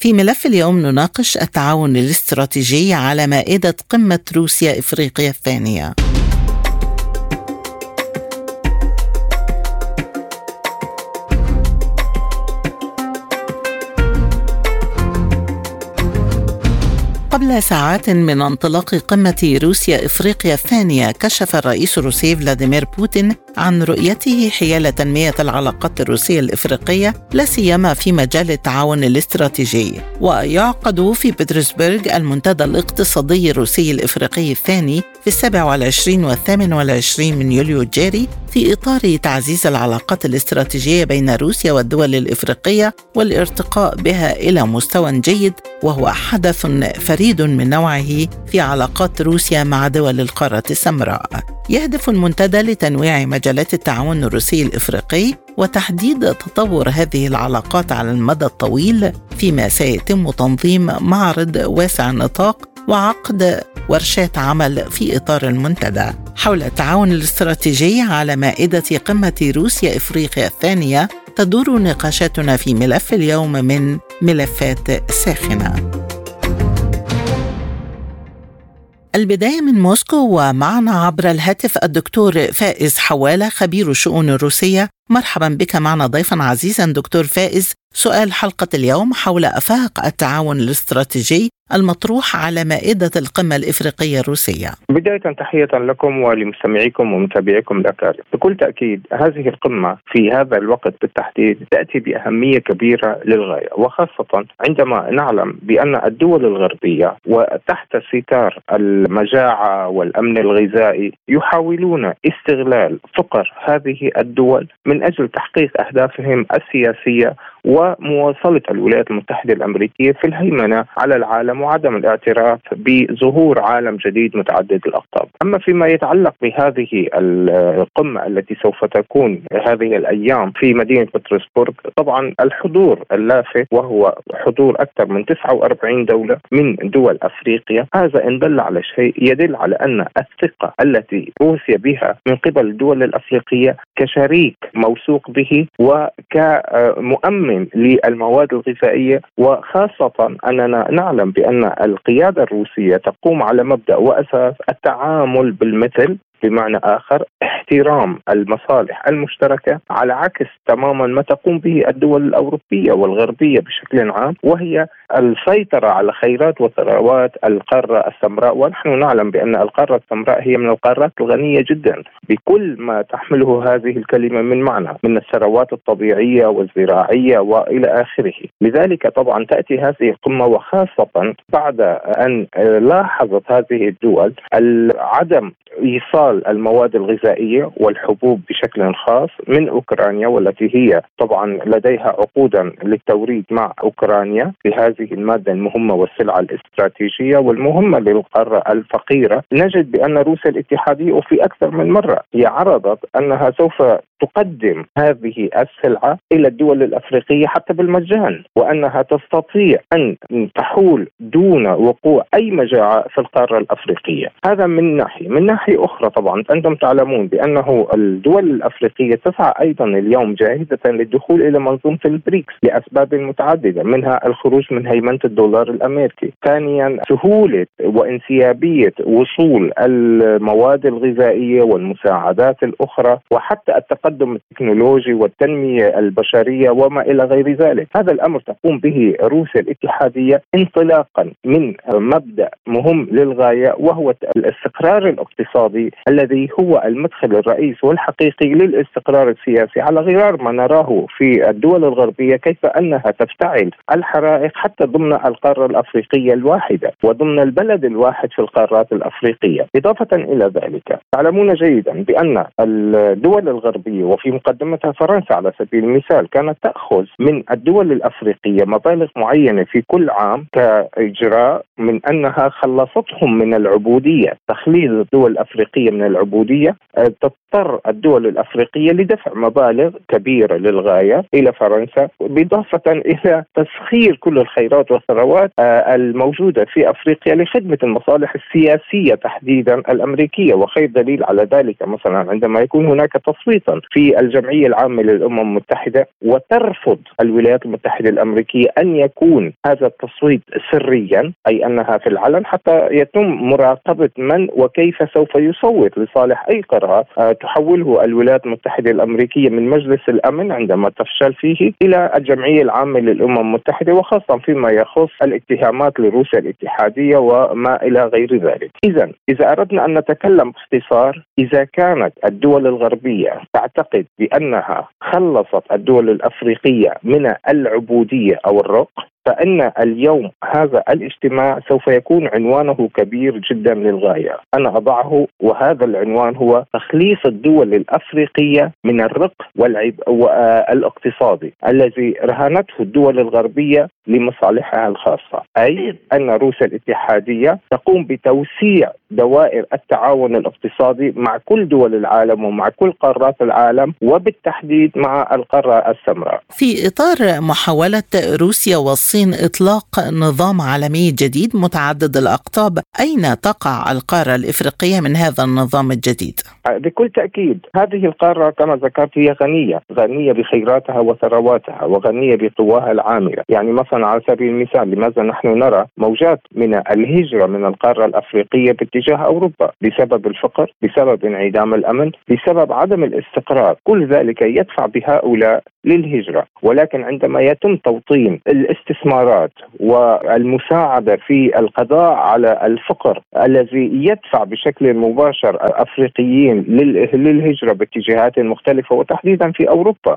في ملف اليوم نناقش التعاون الاستراتيجي على مائدة قمة روسيا افريقيا الثانية. قبل ساعات من انطلاق قمة روسيا إفريقيا الثانية كشف الرئيس الروسي فلاديمير بوتين عن رؤيته حيال تنمية العلاقات الروسية الإفريقية لا سيما في مجال التعاون الاستراتيجي. ويعقد في بطرسبرغ المنتدى الاقتصادي الروسي الإفريقي الثاني في السابع والعشرين والثامن والعشرين من يوليو الجاري في إطار تعزيز العلاقات الاستراتيجية بين روسيا والدول الإفريقية والارتقاء بها إلى مستوى جيد وهو حدث فريد من نوعه في علاقات روسيا مع دول القارة السمراء. يهدف المنتدى لتنويع مجالات التعاون الروسي الإفريقي وتحديد تطور هذه العلاقات على المدى الطويل فيما سيتم تنظيم معرض واسع النطاق وعقد ورشات عمل في إطار المنتدى حول التعاون الاستراتيجي على مائدة قمة روسيا إفريقيا الثانية تدور نقاشاتنا في ملف اليوم من ملفات ساخنة. البداية من موسكو ومعنا عبر الهاتف الدكتور فائز حوالة خبير الشؤون الروسية. مرحبا بك معنا ضيفا عزيزا دكتور فائز. سؤال حلقة اليوم حول أفاق التعاون الاستراتيجي المطروح على مائدة القمة الإفريقية الروسية. بداية تحية لكم ولمستمعيكم ومتابعيكم الأكارم. بكل تأكيد هذه القمة في هذا الوقت بالتحديد تأتي بأهمية كبيرة للغاية وخاصة عندما نعلم بأن الدول الغربية وتحت ستار المجاعة والأمن الغذائي يحاولون استغلال فقر هذه الدول من أجل تحقيق أهدافهم السياسية ومواصلة الولايات المتحدة الأمريكية في الهيمنة على العالم وعدم الاعتراف بظهور عالم جديد متعدد الأقطاب. أما فيما يتعلق بهذه القمة التي سوف تكون هذه الأيام في مدينة بطرسبورغ طبعا الحضور اللافت وهو حضور أكثر من 49 دولة من دول أفريقيا هذا إن دل على شيء يدل على أن الثقة التي روسيا بها من قبل الدول الأفريقية كشريك موثوق به وكمؤمن مؤمن للمواد الغذائية وخاصة أننا نعلم بأن القيادة الروسية تقوم على مبدأ وأساس التعامل بالمثل بمعنى آخر احترام المصالح المشتركة على عكس تماما ما تقوم به الدول الأوروبية والغربية بشكل عام وهي السيطرة على خيرات وثروات القارة السمراء. ونحن نعلم بأن القارة السمراء هي من القارات الغنية جدا. بكل ما تحمله هذه الكلمة من معنى من الثروات الطبيعية والزراعية وإلى آخره. لذلك طبعا تأتي هذه القمة وخاصة بعد أن لاحظت هذه الدول عدم إيصال المواد الغذائية والحبوب بشكل خاص من أوكرانيا والتي هي طبعا لديها عقودا للتوريد مع أوكرانيا بهذه المادة المهمة والسلعة الاستراتيجية والمهمة للقارة الفقيرة. نجد بأن روسيا الاتحادية وفي أكثر من مرة هي عرضت أنها سوف تقدم هذه السلعة إلى الدول الأفريقية حتى بالمجان وأنها تستطيع أن تحول دون وقوع أي مجاعة في القارة الأفريقية. هذا من ناحية. من ناحية أخرى طبعا أنتم تعلمون بأنه الدول الأفريقية تسعى أيضا اليوم جاهزة للدخول إلى منظومة البريكس لأسباب متعددة منها الخروج من هيمنة الدولار الأمريكي. ثانيا سهولة وانسيابية وصول المواد الغذائية والمساعدات الأخرى وحتى التقدم التقدم التكنولوجي والتنمية البشرية وما إلى غير ذلك، هذا الأمر تقوم به روسيا الاتحادية انطلاقا من مبدأ مهم للغاية وهو الاستقرار الاقتصادي الذي هو المدخل الرئيس والحقيقي للاستقرار السياسي. على غرار ما نراه في الدول الغربية كيف أنها تفتعل الحرائق حتى ضمن القارة الأفريقية الواحدة وضمن البلد الواحد في القارات الأفريقية، إضافة إلى ذلك تعلمون جيدا بأن الدول الغربية الغربيه وفي مقدمتها فرنسا على سبيل المثال كانت تأخذ من الدول الأفريقية مبالغ معينة في كل عام كإجراء من أنها خلصتهم من العبودية، تخليص الدول الأفريقية من العبودية آه، تضطر الدول الأفريقية لدفع مبالغ كبيرة للغاية إلى فرنسا باضافه إلى تسخير كل الخيرات والثروات آه، الموجودة في أفريقيا لخدمة المصالح السياسية تحديدا الأمريكية. وخير دليل على ذلك مثلا عندما يكون هناك تصويتا في الجمعية العامة للأمم المتحدة وترفض الولايات المتحدة الأمريكية أن يكون هذا التصويت سريا أي أنها في العلن حتى يتم مراقبة من وكيف سوف يصوت لصالح أي قرار آه، تحوله الولايات المتحدة الأمريكية من مجلس الأمن عندما تفشل فيه إلى الجمعية العامة للأمم المتحدة وخاصه فيما يخص الاتهامات لروسيا الاتحادية وما إلى غير ذلك. اذا إذا أردنا أن نتكلم باختصار إذا كانت الدول الغربية تعتقد بأنها خلصت الدول الأفريقية من العبودية أو الرق. فإن اليوم هذا الاجتماع سوف يكون عنوانه كبير جدا للغاية. أنا أضعه وهذا العنوان هو تخليص الدول الأفريقية من الرق والعب والاقتصادي الذي رهنته الدول الغربية لمصالحها الخاصة. أي أن روسيا الاتحادية تقوم بتوسيع دوائر التعاون الاقتصادي مع كل دول العالم ومع كل قارات العالم وبالتحديد مع القارة السمراء. في إطار محاولة روسيا والصين إطلاق نظام عالمي جديد متعدد الأقطاب أين تقع القارة الإفريقية من هذا النظام الجديد؟ بكل تأكيد هذه القارة كما ذكرت هي غنية غنية بخيراتها وثرواتها وغنية بقواها العاملة. يعني مثلا على سبيل المثال لماذا نحن نرى موجات من الهجرة من القارة الأفريقية باتجاه أوروبا؟ بسبب الفقر بسبب انعدام الأمن بسبب عدم الاستقرار. كل ذلك يدفع بهؤلاء للهجرة. ولكن عندما يتم توطين الاستثمارات والمساعدة في القضاء على الفقر الذي يدفع بشكل مباشر الأفريقيين للهجرة باتجاهات مختلفة وتحديدا في أوروبا.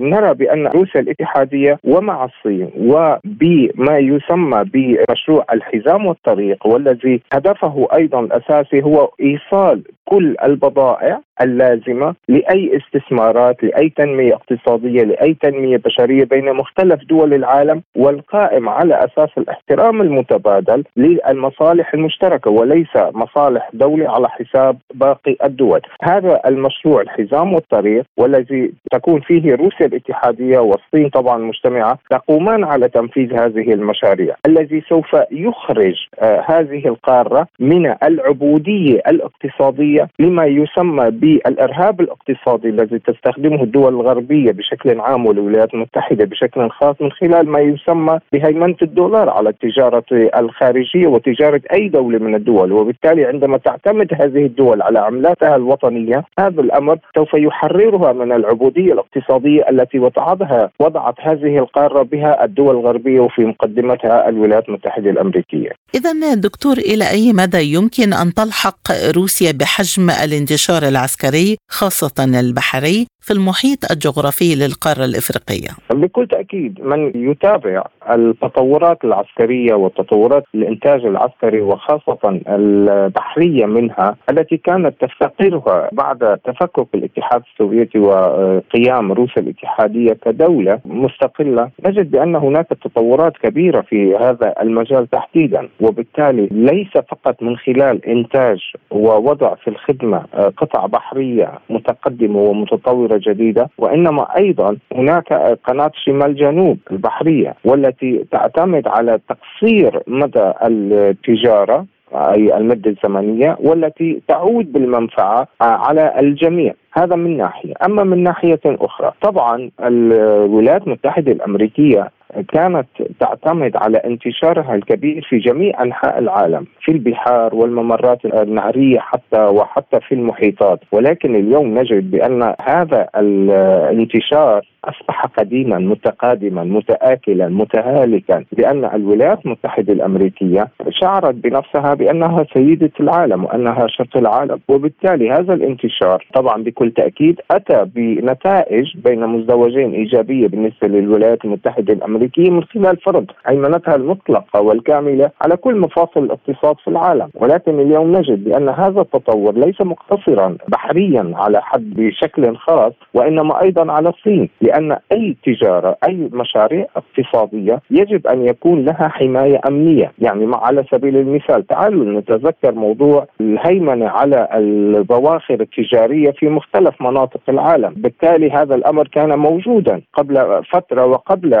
نرى بأن روسيا الاتحادية ومع الصين وبما يسمى بمشروع الحزام والطريق والذي هدفه أيضا الأساسي هو إيصال كل البضائع اللازمة لأي استثمارات لأي تنمية اقتصادية لأي تنمية بشرية بين مختلف دول العالم والقائم على أساس الاحترام المتبادل للمصالح المشتركة وليس مصالح دولة على حساب باقي الدول. هذا المشروع الحزام والطريق والذي تكون فيه روسيا الاتحادية والصين طبعا مجتمعة تقومان على تنفيذ هذه المشاريع الذي سوف يخرج آه هذه القارة من العبودية الاقتصادية لما يسمى ب بالارهاب الاقتصادي الذي تستخدمه الدول الغربية بشكل عام والولايات المتحدة بشكل خاص من خلال ما يسمى بهيمنة الدولار على التجارة الخارجية وتجارة أي دولة من الدول وبالتالي عندما تعتمد هذه الدول على عملاتها الوطنية هذا الأمر سوف يحررها من العبودية الاقتصادية التي وضعتها وضعت هذه القارة بها الدول الغربية وفي مقدمتها الولايات المتحدة الأمريكية. اذا دكتور إلى أي مدى يمكن أن تلحق روسيا بحجم الانتشار العسكري العسكري خاصة البحري في المحيط الجغرافي للقارة الإفريقية. بكل تأكيد من يتابع التطورات العسكرية وتطورات الإنتاج العسكري وخاصة البحرية منها التي كانت تفتقرها بعد تفكك الاتحاد السوفيتي وقيام روسيا الاتحادية كدولة مستقلة نجد بأن هناك تطورات كبيرة في هذا المجال تحديدا وبالتالي ليس فقط من خلال إنتاج ووضع في الخدمة قطع بحرية متقدمة ومتطورة جديدة وإنما أيضا هناك قناة شمال جنوب البحرية والتي تعتمد على تقصير مدى التجارة أي المدة الزمنية والتي تعود بالمنفعة على الجميع. هذا من ناحية. أما من ناحية أخرى طبعا الولايات المتحدة الأمريكية كانت تعتمد على انتشارها الكبير في جميع أنحاء العالم في البحار والممرات النهرية حتى وحتى في المحيطات. ولكن اليوم نجد بأن هذا الانتشار أصبح قديما متقادما متاكلا متهالكا. لأن الولايات المتحدة الأمريكية شعرت بنفسها بأنها سيدة العالم وأنها شرط العالم. وبالتالي هذا الانتشار طبعا بكل تأكيد أتى بنتائج بين مزدوجين إيجابية بالنسبة للولايات المتحدة الأمريكية. الأمريكية من خلال فرض هيمنتها المطلقة والكاملة على كل مفاصل الاقتصاد في العالم، ولكن اليوم نجد بأن هذا التطور ليس مقتصرا بحريا على حد بشكل خاص وإنما أيضا على الصين، لأن أي تجارة أي مشاريع اقتصادية يجب أن يكون لها حماية أمنية، يعني على سبيل المثال تعالوا نتذكر موضوع الهيمنة على البواخر التجارية في مختلف مناطق العالم، بالتالي هذا الأمر كان موجودا قبل فترة وقبل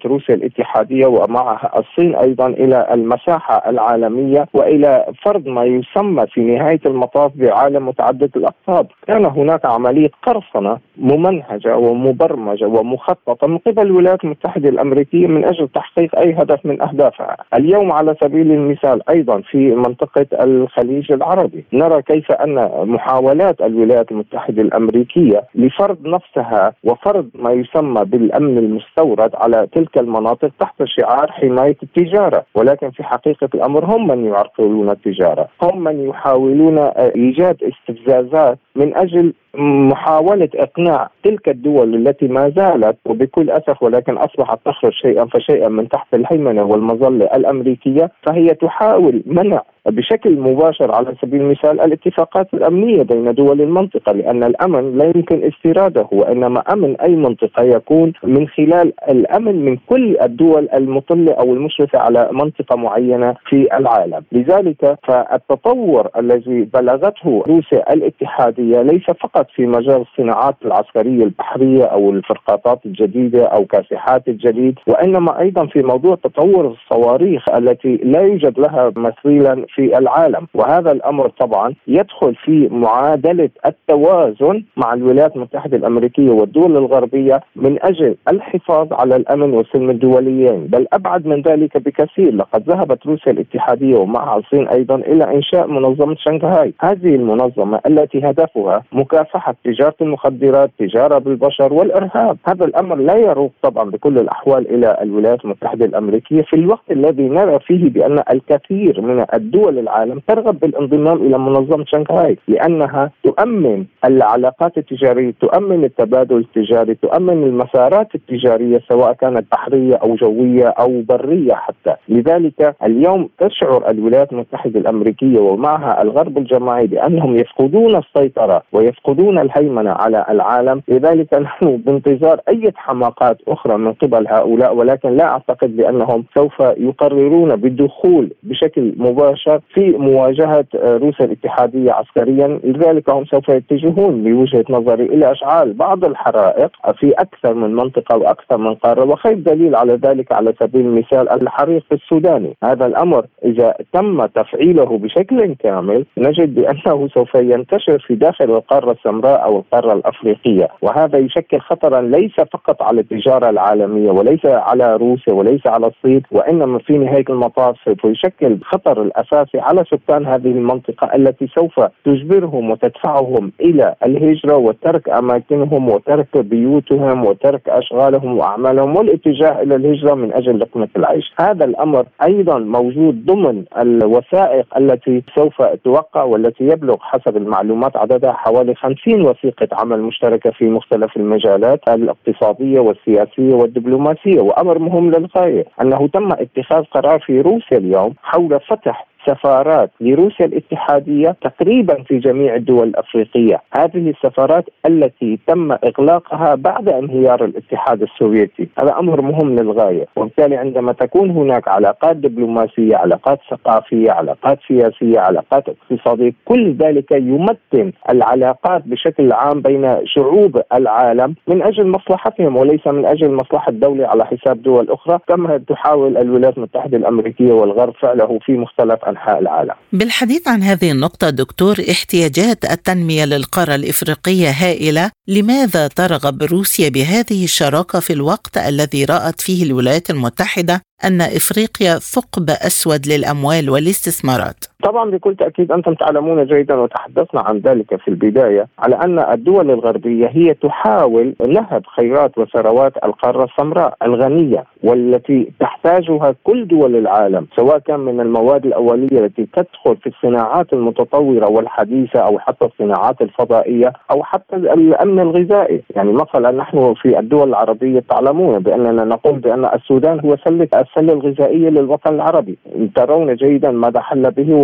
عوده روسيا الاتحادية ومعها الصين أيضا إلى المساحة العالمية وإلى فرض ما يسمى في نهاية المطاف بعالم متعدد الأقطاب، كان هناك عملية قرصنة ممنهجة ومبرمجة ومخططة من قبل الولايات المتحدة الأمريكية من أجل تحقيق أي هدف من أهدافها، اليوم على سبيل المثال أيضا في منطقة الخليج العربي، نرى كيف أن محاولات الولايات المتحدة الأمريكية لفرض نفسها وفرض ما يسمى بالأمن المستورد على تلك المناطق تحت شعار حماية التجارة، ولكن في حقيقة الأمر هم من يعرقلون التجارة، هم من يحاولون إيجاد استفزازات من أجل محاولة إقناع تلك الدول التي ما زالت وبكل أسف ولكن أصبحت تخرج شيئا فشيئا من تحت الهيمنة والمظلة الأمريكية فهي تحاول منع بشكل مباشر على سبيل المثال الاتفاقات الأمنية بين دول المنطقة لأن الأمن لا يمكن استيراده وإنما أمن أي منطقة يكون من خلال الأمن من كل الدول المطلة أو المشرفة على منطقة معينة في العالم، لذلك فالتطور الذي بلغته روسيا الاتحادية ليس فقط في مجال الصناعات العسكرية البحرية أو الفرقاطات الجديدة أو كاسحات الجديد وإنما أيضا في موضوع تطور الصواريخ التي لا يوجد لها مثيلا في العالم. وهذا الأمر طبعا يدخل في معادلة التوازن مع الولايات المتحدة الأمريكية والدول الغربية من أجل الحفاظ على الأمن والسلم الدوليين. بل أبعد من ذلك بكثير لقد ذهبت روسيا الاتحادية ومعها الصين أيضا إلى إنشاء منظمة شنغهاي. هذه المنظمة التي هدفها مكافحة تجارة المخدرات تجارة بالبشر والإرهاب. هذا الأمر لا يروق طبعا بكل الأحوال إلى الولايات المتحدة الأمريكية في الوقت الذي نرى فيه بأن الكثير من الدول دول العالم ترغب بالانضمام إلى منظمة شنغهاي لأنها تؤمن العلاقات التجارية، تؤمن التبادل التجاري، تؤمن المسارات التجارية سواء كانت بحرية أو جوية أو برية حتى، لذلك اليوم تشعر الولايات المتحدة الأمريكية ومعها الغرب الجماعي بأنهم يفقدون السيطرة ويفقدون الهيمنة على العالم، لذلك نحن بانتظار أي حماقات أخرى من قبل هؤلاء ولكن لا أعتقد بأنهم سوف يقررون بالدخول بشكل مباشر في مواجهة روسيا الاتحادية عسكريا. لذلك هم سوف يتجهون بوجهة نظري إلى أشعال بعض الحرائق في أكثر من منطقة وأكثر من قارة. وخير دليل على ذلك على سبيل المثال الحريق السوداني. هذا الأمر إذا تم تفعيله بشكل كامل نجد بأنه سوف ينتشر في داخل القارة السمراء أو القارة الأفريقية. وهذا يشكل خطرا ليس فقط على التجارة العالمية وليس على روسيا وليس على الصين وإنما في نهاية المطاف سوف يشكل خطر الاساس الأساسي على سكان هذه المنطقة التي سوف تجبرهم وتدفعهم إلى الهجرة وترك أماكنهم وترك بيوتهم وترك أشغالهم وأعمالهم والاتجاه إلى الهجرة من أجل لقمة العيش، هذا الأمر أيضا موجود ضمن الوثائق التي سوف توقع والتي يبلغ حسب المعلومات عددها حوالي 50 وثيقة عمل مشتركة في مختلف المجالات الاقتصادية والسياسية والدبلوماسية وأمر مهم للغاية أنه تم اتخاذ قرار في روسيا اليوم حول فتح سفارات لروسيا الاتحادية تقريبا في جميع الدول الأفريقية. هذه السفارات التي تم إغلاقها بعد انهيار الاتحاد السوفيتي. هذا أمر مهم للغاية. وبالتالي عندما تكون هناك علاقات دبلوماسية علاقات ثقافية علاقات سياسية علاقات اقتصادية كل ذلك يمتن العلاقات بشكل عام بين شعوب العالم من أجل مصلحتهم وليس من أجل مصلحة دولة على حساب دول أخرى. كما تحاول الولايات المتحدة الأمريكية والغرب فعله في مختلف أنحاء العالم. بالحديث عن هذه النقطة دكتور احتياجات التنمية للقارة الإفريقية هائلة. لماذا ترغب روسيا بهذه الشراكة في الوقت الذي رأت فيه الولايات المتحدة أن إفريقيا ثقب أسود للأموال والاستثمارات؟ طبعا بكل تأكيد أنتم تعلمون جيدا وتحدثنا عن ذلك في البداية على أن الدول الغربية هي تحاول نهب خيرات وثروات القارة السمراء الغنية والتي تحتاجها كل دول العالم سواء كان من المواد الأولية التي تدخل في الصناعات المتطورة والحديثة أو حتى الصناعات الفضائية أو حتى الأمن الغذائي، يعني مثلا نحن في الدول العربية تعلمون بأننا نقول بأن السودان هو سله السله الغذائيه للوطن العربي، ترون جيدا ماذا حل به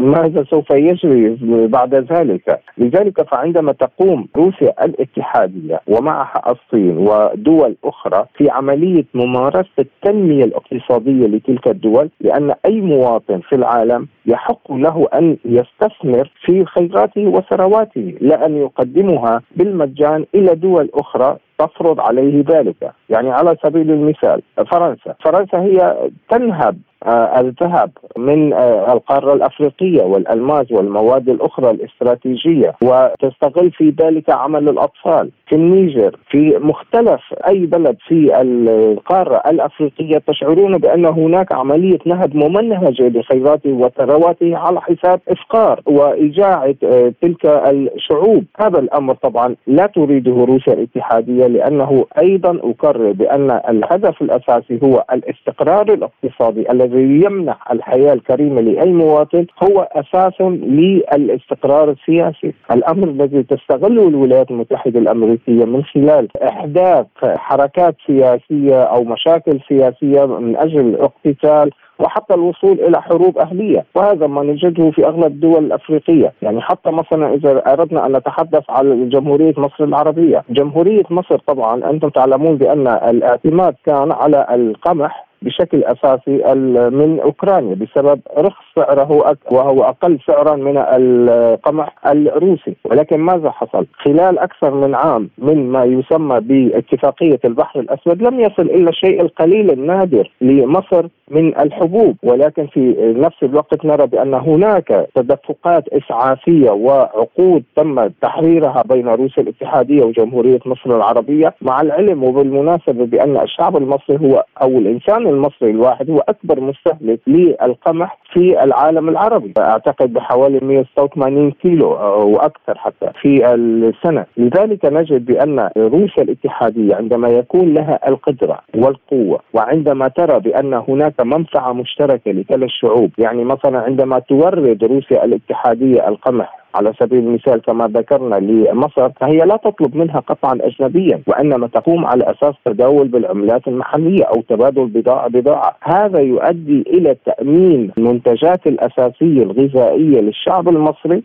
وماذا سوف يجري بعد ذلك، لذلك فعندما تقوم روسيا الاتحادية ومعها الصين ودول أخرى في عملية ممارسة التنمية الاقتصادية لتلك الدول لأن أي مواطن في العالم يحق له أن يستثمر في خيراته وثرواته لا أن يقدمها بالمجان إلى دول أخرى تفرض عليه ذلك. يعني على سبيل المثال فرنسا. فرنسا هي تنهب آه، الذهب من آه، القارة الأفريقية والألماس والمواد الأخرى الاستراتيجية وتستغل في ذلك عمل الأطفال. في النيجر في مختلف أي بلد في القارة الأفريقية تشعرون بأن هناك عملية نهب ممنهجة لخيراته وثرواته على حساب إفقار وإيجاع آه، تلك الشعوب. هذا الأمر طبعا لا تريده روسيا الاتحادية لأنه أيضا أكرر بأن الهدف الأساسي هو الاستقرار الاقتصادي الذي يمنح الحياة الكريمة لأي مواطن هو أساس للاستقرار السياسي، الأمر الذي تستغله الولايات المتحدة الأمريكية من خلال إحداث حركات سياسية أو مشاكل سياسية من أجل الاقتتال وحتى الوصول إلى حروب أهلية وهذا ما نجده في أغلب الدول الأفريقية. يعني حتى مثلا إذا أردنا أن نتحدث على جمهورية مصر العربية. جمهورية مصر طبعا أنتم تعلمون بأن الاعتماد كان على القمح بشكل أساسي من أوكرانيا بسبب رخص سعره وهو أقل سعرا من القمح الروسي. ولكن ماذا حصل؟ خلال أكثر من عام من ما يسمى باتفاقية البحر الأسود لم يصل الا الشيء القليل النادر لمصر من الحبوب. ولكن في نفس الوقت نرى بأن هناك تدفقات إسعافية وعقود تم تحريرها بين روسيا الاتحادية وجمهورية مصر العربية. مع العلم وبالمناسبة بأن الشعب المصري هو أو الانسان المصري الواحد هو أكبر مستهلك للقمح في العالم العربي. أعتقد بحوالي 186 كيلو وأكثر حتى في السنة. لذلك نجد بأن روسيا الاتحادية عندما يكون لها القدرة والقوة وعندما ترى بأن هناك منفعة مشتركة لكلا الشعوب يعني مثلا عندما تورد روسيا الاتحادية القمح على سبيل المثال كما ذكرنا لمصر فهي لا تطلب منها قطعا اجنبيا وإنما تقوم على أساس تداول بالعملات المحلية أو تبادل بضاعه بضاعة، هذا يؤدي إلى تأمين المنتجات الأساسية الغذائية للشعب المصري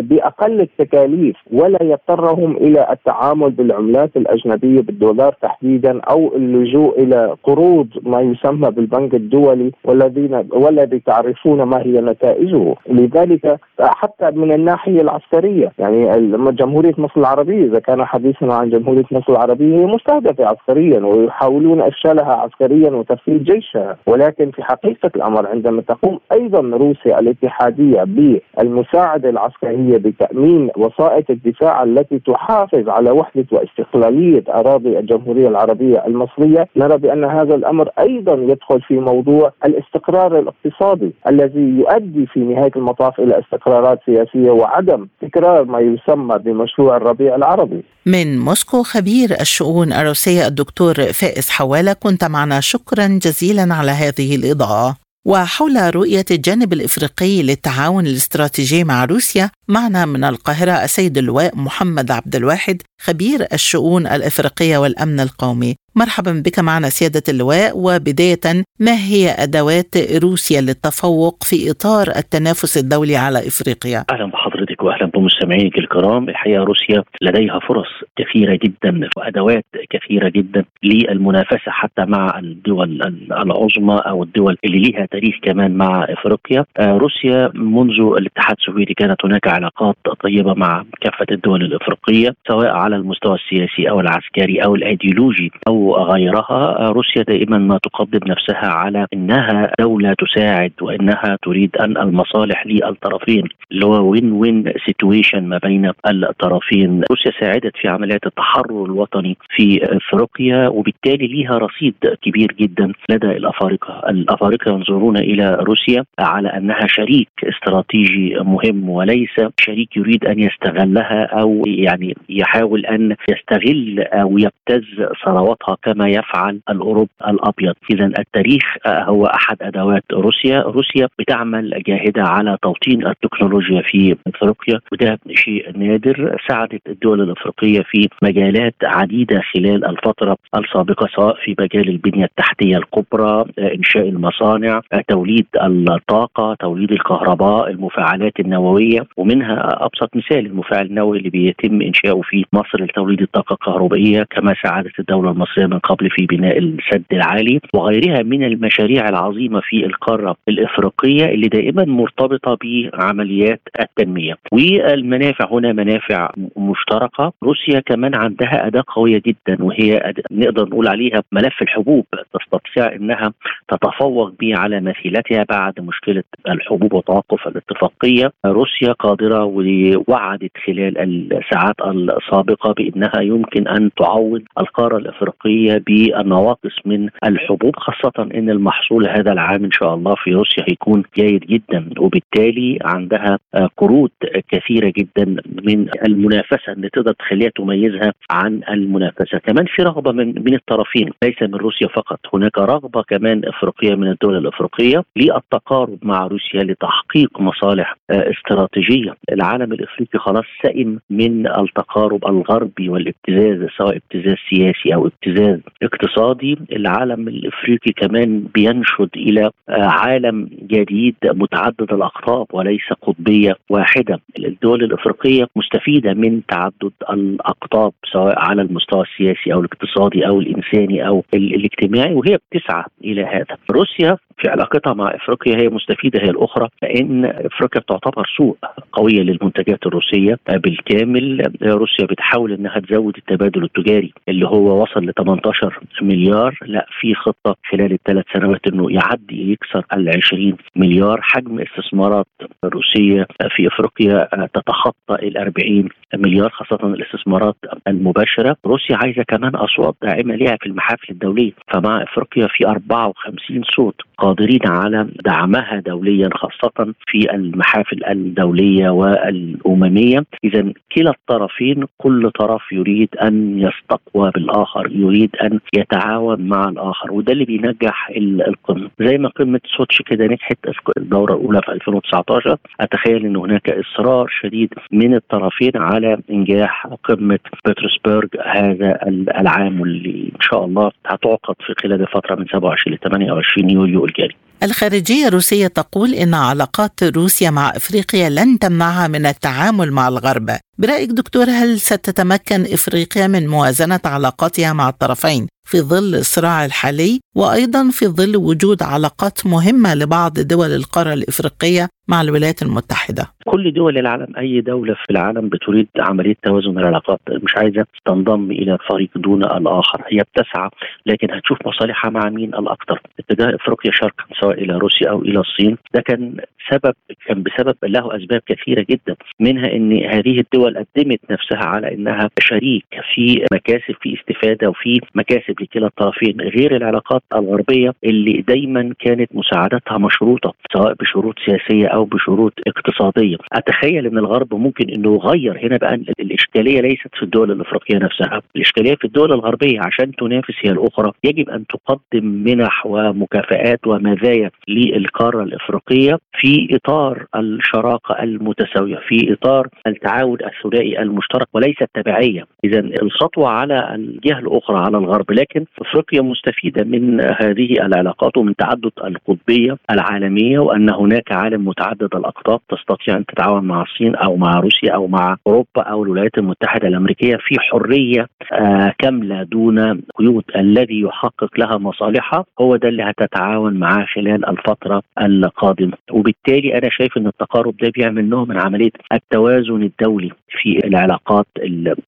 بأقل التكاليف ولا يضطرهم إلى التعامل بالعملات الأجنبية بالدولار تحديدا أو اللجوء إلى قروض ما يسمى بالبنك الدولي والذين والذي تعرفون ما هي نتائجه، لذلك حتى من الناحية الناحيه العسكرية. يعني جمهورية مصر العربية إذا كان حديثنا عن جمهورية مصر العربية هي مستهدفة عسكريا ويحاولون إفشالها عسكريا وتفعيل جيشها. ولكن في حقيقة الأمر عندما تقوم أيضا روسيا الاتحادية بالمساعدة العسكرية بتأمين وسائط الدفاع التي تحافظ على وحدة واستقلالية أراضي الجمهورية العربية المصرية نرى بأن هذا الأمر أيضا يدخل في موضوع الاستقرار الاقتصادي الذي يؤدي في نهاية المطاف إلى استقرارات سياسية وعدم تكرار ما يسمى بمشروع الربيع العربي. من موسكو خبير الشؤون الروسية الدكتور فائز حوالة كنت معنا. شكرا جزيلا على هذه الإضاءة. وحول رؤية الجانب الإفريقي للتعاون الاستراتيجي مع روسيا معنا من القاهرة السيد اللواء محمد عبد الواحد خبير الشؤون الإفريقية والأمن القومي. مرحبا بك معنا سيادة اللواء. وبداية ما هي أدوات روسيا للتفوق في إطار التنافس الدولي على إفريقيا؟ أهلا بحضرتك. وأهلا بمستمعيك الكرام. الحقيقة روسيا لديها فرص كثيرة جدا وأدوات كثيرة جدا للمنافسة حتى مع الدول العظمى أو الدول اللي ليها تاريخ كمان مع إفريقيا. آه، روسيا منذ الاتحاد السوفيتي كانت هناك علاقات طيبة مع كافة الدول الإفريقية سواء على المستوى السياسي أو العسكري أو الأيديولوجي أو غيرها. روسيا دائما ما تقدم نفسها على إنها دولة تساعد وإنها تريد أن المصالح للطرفين اللي هو win win situation ما بين الطرفين. روسيا ساعدت في عمليات التحرر الوطني في افريقيا وبالتالي ليها رصيد كبير جدا لدى الأفارقة. الأفارقة ينظرون إلى روسيا على أنها شريك استراتيجي مهم وليس شريك يريد أن يستغلها أو يعني يحاول أن يستغل أو يبتز ثرواتها كما يفعل الأوروب الأبيض. اذا التاريخ هو أحد أدوات روسيا. روسيا بتعمل جاهدة على توطين التكنولوجيا في أفريقيا. وده شيء نادر. ساعدت الدول الأفريقية في مجالات عديدة خلال الفترة السابقة سواء في مجال البنية التحتية الكبرى إنشاء المصانع توليد الطاقة توليد الكهرباء المفاعلات النووية ومنها أبسط مثال المفاعل النووي اللي بيتم إنشاؤه في مصر لتوليد الطاقة الكهربائية كما ساعدت الدولة المصرية من قبل في بناء السد العالي وغيرها من المشاريع العظيمة في القارة الإفريقية اللي دائما مرتبطة بعمليات التنمية. والمنافع هنا منافع مشتركة. روسيا كمان عندها أداة قوية جدا وهي نقدر نقول عليها ملف الحبوب. تستطيع إنها تتفوق به على مثيلتها بعد مشكلة الحبوب وتوقف الاتفاقية. روسيا قادرة ووعدت خلال الساعات السابقة بأنها يمكن أن تعوض القارة الأفريقية بالنواقص من الحبوب خاصة إن المحصول هذا العام إن شاء الله في روسيا هيكون جيد جدا. وبالتالي عندها قروض كثيرة جدا من المنافسة اللي تقدر تخليها تميزها عن المنافسة. كمان في رغبة من من الطرفين ليس من روسيا فقط. هناك رغبة كمان إفريقية من الدول الإفريقية للتقارب مع روسيا لتحقيق مصالح استراتيجية. العالم الإفريقي خلاص سئم من التقارب الغربي والابتزاز سواء ابتزاز سياسي أو ابتزاز اقتصادي. العالم الإفريقي كمان بينشد إلى عالم جديد متعدد الأقطاب وليس قطبية واحدة. الدول الإفريقية مستفيدة من تعدد الأقطاب سواء على المستوى السياسي أو الاقتصادي أو الإنساني أو الاجتماعي وهي بتسعى إلى هذا. روسيا في علاقتها مع إفريقيا هي مستفيدة هي الأخرى لأن إفريقيا تعتبر سوق قوية للمنتجات الروسية بالكامل. روسيا بتحاول إنها تزود التبادل التجاري اللي هو وصل ل 18 مليار. لا في خطة خلال الثلاث سنوات إنه يعدي يكسر ال 20 مليار. حجم استثمارات روسية في إفريقيا تتخطى ال 40 مليار خاصة الاستثمارات المباشرة. روسيا عايزة كمان أصوات داعمة لها في المحافل الدوليه فمع إفريقيا في 54 صوت قادرين على دعمها دوليا خاصة في المحافل الدولية والأممية. إذا كلا الطرفين كل طرف يريد أن يستقوى بالآخر يريد أن يتعاون مع الآخر وده اللي بينجح القمة. زي ما قمة سوتش كده نجحت الدورة الأولى في 2019 أتخيل أن هناك إصرار شديد من الطرفين على إنجاح قمة بطرسبرغ هذا العام واللي إن شاء الله هتعقد في خلال الفترة من 27 ل 28 يوليو الجاري الخارجية الروسية تقول إن علاقات روسيا مع إفريقيا لن تمنعها من التعامل مع الغرب. برأيك دكتور هل ستتمكن إفريقيا من موازنة علاقاتها مع الطرفين في ظل الصراع الحالي؟ وأيضا في ظل وجود علاقات مهمة لبعض دول القارة الإفريقية مع الولايات المتحدة؟ كل دول العالم أي دولة في العالم بتريد عملية توازن العلاقات مش عايزة تنضم إلى فريق دون الآخر. هي بتسعى لكن هتشوف مصالحها مع مين الأكثر اتجاه إفريقيا شرقا سواء إلى روسيا أو إلى الصين. ده كان سبب كان بسبب له أسباب كثيرة جدا منها أن هذه الدول قدمت نفسها على أنها شريك في مكاسب في استفادة وفي مكاسب لكلا الطرفين. غير العلاقات الغربية اللي دايما كانت مساعدتها مشروطة سواء بشروط سياسية أو بشروط اقتصادية. أتخيل أن الغرب ممكن أنه يغير هنا بقى الإشكالية ليست في الدول الأفريقية نفسها. الإشكالية في الدول الغربية عشان تنافس هي الأخرى. يجب أن تقدم منح ومكافآت ومزايا للقارة الإفريقية في إطار الشراكة المتساوية في إطار التعاون الثنائي المشترك وليس التبعية. إذا الخطوة على الجهة الأخرى على الغرب لكن أفريقيا مستفيدة من هذه العلاقات ومن تعدد القطبية العالمية وأن هناك عالم متعدد الأقطاب تستطيع أن تتعاون مع الصين أو مع روسيا أو مع أوروبا أو الولايات المتحدة الأمريكية في حرية آه كاملة دون قيود الذي يحقق لها مصالحها. هو ده اللي هتتعاون معاه خلال الفترة القادمة. وبالتالي أنا شايف أن التقارب ده بيعمل نوع من عملية التوازن الدولي في العلاقات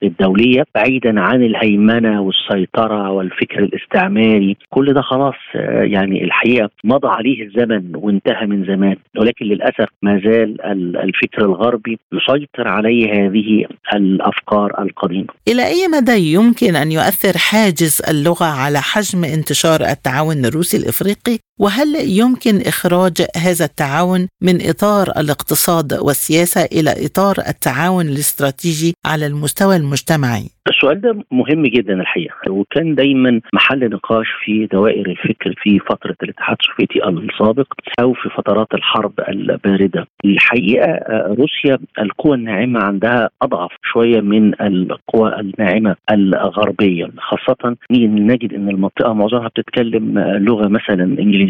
الدولية بعيدا عن الهيمنة والسيطرة والفكر الاستعماري. كل ده خلاص يعني الحقيقة مضى عليه الزمن وانتهى من زمان. ولكن للأسف للأسف ما زال الفكر الغربي يسيطر عليه هذه الأفكار القديمة. إلى أي مدى يمكن أن يؤثر حاجز اللغة على حجم انتشار التعاون الروسي الإفريقي وهل يمكن إخراج هذا التعاون من إطار الاقتصاد والسياسة إلى إطار التعاون الاستراتيجي على المستوى المجتمعي؟ السؤال ده مهم جدا الحقيقة وكان دايما محل نقاش في دوائر الفكر في فترة الاتحاد السوفيتي السابق أو في فترات الحرب الباردة. الحقيقة روسيا القوى الناعمة عندها أضعف شوية من القوى الناعمة الغربية خاصة نجد إن المنطقة معظمها بتتكلم لغة مثلا إنجليزية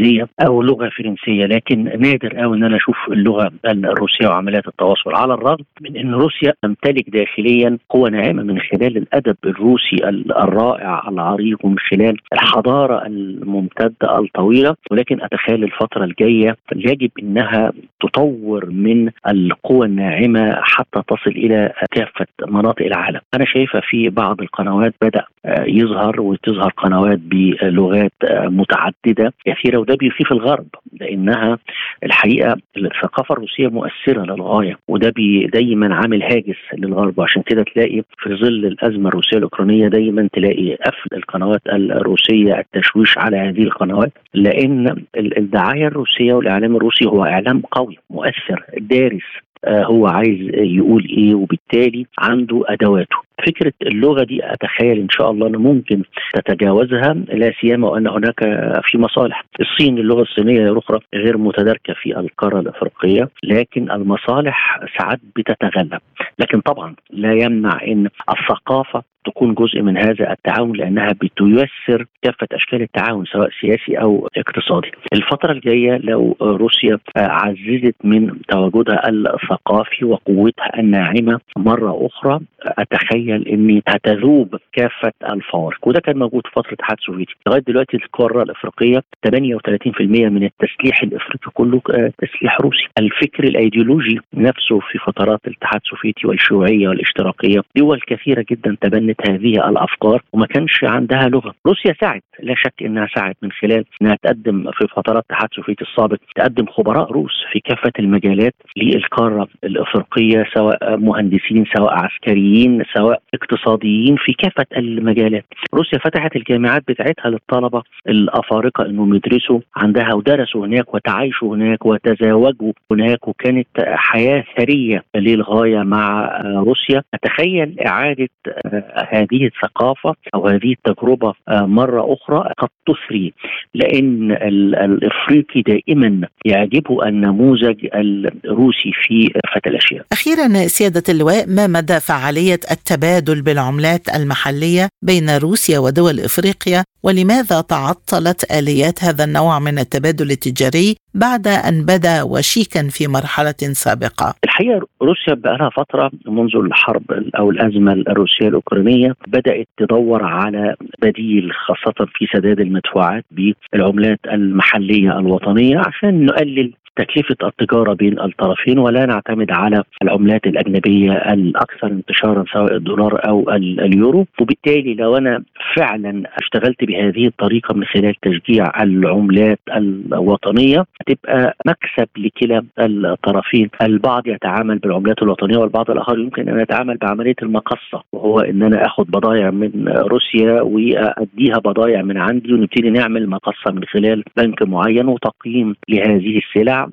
أو لغة فرنسية لكن نادر قوي إن أنا أشوف اللغة الروسية وعمليات التواصل على الرغم من إن روسيا تمتلك داخليا قوى ناعمة من خلال الأدب الروسي الرائع العريق ومن خلال الحضارة الممتدة الطويلة ولكن أتخيل الفترة الجاية يجب إنها تطور من القوى الناعمة حتى تصل إلى كافة مناطق العالم. أنا شايفه في بعض القنوات بدأ يظهر وتظهر قنوات بلغات متعددة كثيرة وده بيخيف الغرب لأنها الحقيقة الثقافة الروسية مؤثرة للغاية وده دايما عامل هاجس للغرب عشان كده تلاقي في ظل الأزمة الروسية الأوكرانية دايما تلاقي قفل القنوات الروسية التشويش على هذه القنوات لأن الدعاية الروسية والإعلام الروسي هو إعلام قوي مؤثر دارس آه، هو عايز يقول إيه وبالتالي عنده أدواته. فكرة اللغة دي أتخيل إن شاء الله أنه ممكن تتجاوزها لا سيما وأن هناك في مصالح الصين اللغة الصينية يا أخرى غير متداركة في القارة الأفريقية لكن المصالح ساعات بتتغلب لكن طبعا لا يمنع إن الثقافة تكون جزء من هذا التعاون لأنها بتيسر كافة أشكال التعاون سواء سياسي أو اقتصادي. الفترة الجاية لو روسيا عززت من تواجدها الثقافي وقوتها الناعمة مرة أخرى أتخيل ان هتذوب كافة الفوارق وده كان موجود في فترة الاتحاد السوفيتي. لغاية دلوقتي القارة الأفريقية 38% من التسليح الإفريقي كله تسليح روسي. الفكر الأيديولوجي نفسه في فترات الاتحاد السوفيتي والشيوعية والاشتراكيه دول كثيرة جدا تبنت هذه الأفكار وما كانش عندها لغة، روسيا سعت لا شك إنها سعت من خلال إنها تقدم في فترات الاتحاد السوفيتي السابق تقدم خبراء روس في كافة المجالات للقارة الأفريقية سواء مهندسين سواء عسكريين سواء اقتصاديين في كافة المجالات. روسيا فتحت الجامعات بتاعتها للطلبة الأفارقة انهم يدرسوا عندها ودرسوا هناك وتعايشوا هناك وتزاوجوا هناك وكانت حياة ثرية للغاية مع روسيا. اتخيل إعادة هذه الثقافة أو هذه التجربة آه، مرة أخرى قد تثري لأن الإفريقي دائما يعجبه النموذج الروسي في فتى الأشياء. أخيرا سيادة اللواء ما مدى فعالية التبادل بالعملات المحلية بين روسيا ودول إفريقيا ولماذا تعطلت آليات هذا النوع من التبادل التجاري بعد أن بدا وشيكا في مرحلة سابقة؟ الحقيقة روسيا بقى لها فترة منذ الحرب أو الأزمة الروسية الأوكرانية بدأت تدور على بديل خاصة في سداد المدفوعات بالعملات المحلية الوطنية عشان نقلل تكلفة التجارة بين الطرفين ولا نعتمد على العملات الأجنبية الأكثر انتشارا سواء الدولار أو اليورو. وبالتالي لو أنا فعلا اشتغلت بهذه الطريقة من خلال تشجيع العملات الوطنية تبقى مكسب لكلا الطرفين. البعض يتعامل بالعملات الوطنية والبعض الآخر يمكن أن يتعامل بعملية المقصة وهو أن أنا أخذ بضائع من روسيا وأديها بضائع من عندي ونبتدي نعمل مقصة من خلال بنك معين وتقييم لهذه السلع.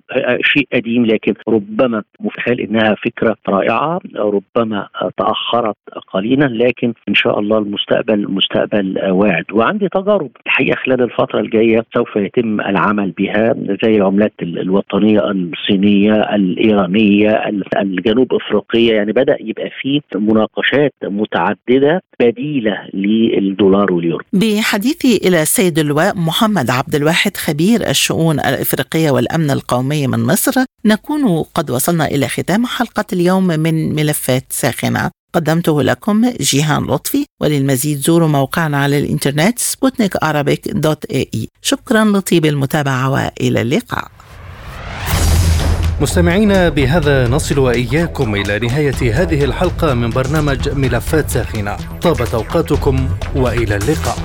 شيء قديم لكن ربما متخيل إنها فكرة رائعة ربما تأخرت قليلا لكن إن شاء الله المستقبل مستقبل واعد. وعندي تجارب الحقيقة خلال الفترة الجاية سوف يتم العمل بها زي العملات الوطنية الصينية الإيرانية الجنوب أفريقية. يعني بدأ يبقى في مناقشات متعددة بديلة للدولار واليورو. بحديثي إلى السيد اللواء محمد عبد الواحد خبير الشؤون الإفريقية والأمن القومي. القومي من مصر. نكون قد وصلنا إلى ختام حلقة اليوم من ملفات ساخنة. قدمته لكم جيهان لطفي وللمزيد زوروا موقعنا على الإنترنت سبوتنيك دوت إي. شكرا لطيب المتابعة وإلى اللقاء. مستمعينا بهذا نصل وإياكم إلى نهاية هذه الحلقة من برنامج ملفات ساخنة. طابت أوقاتكم وإلى اللقاء.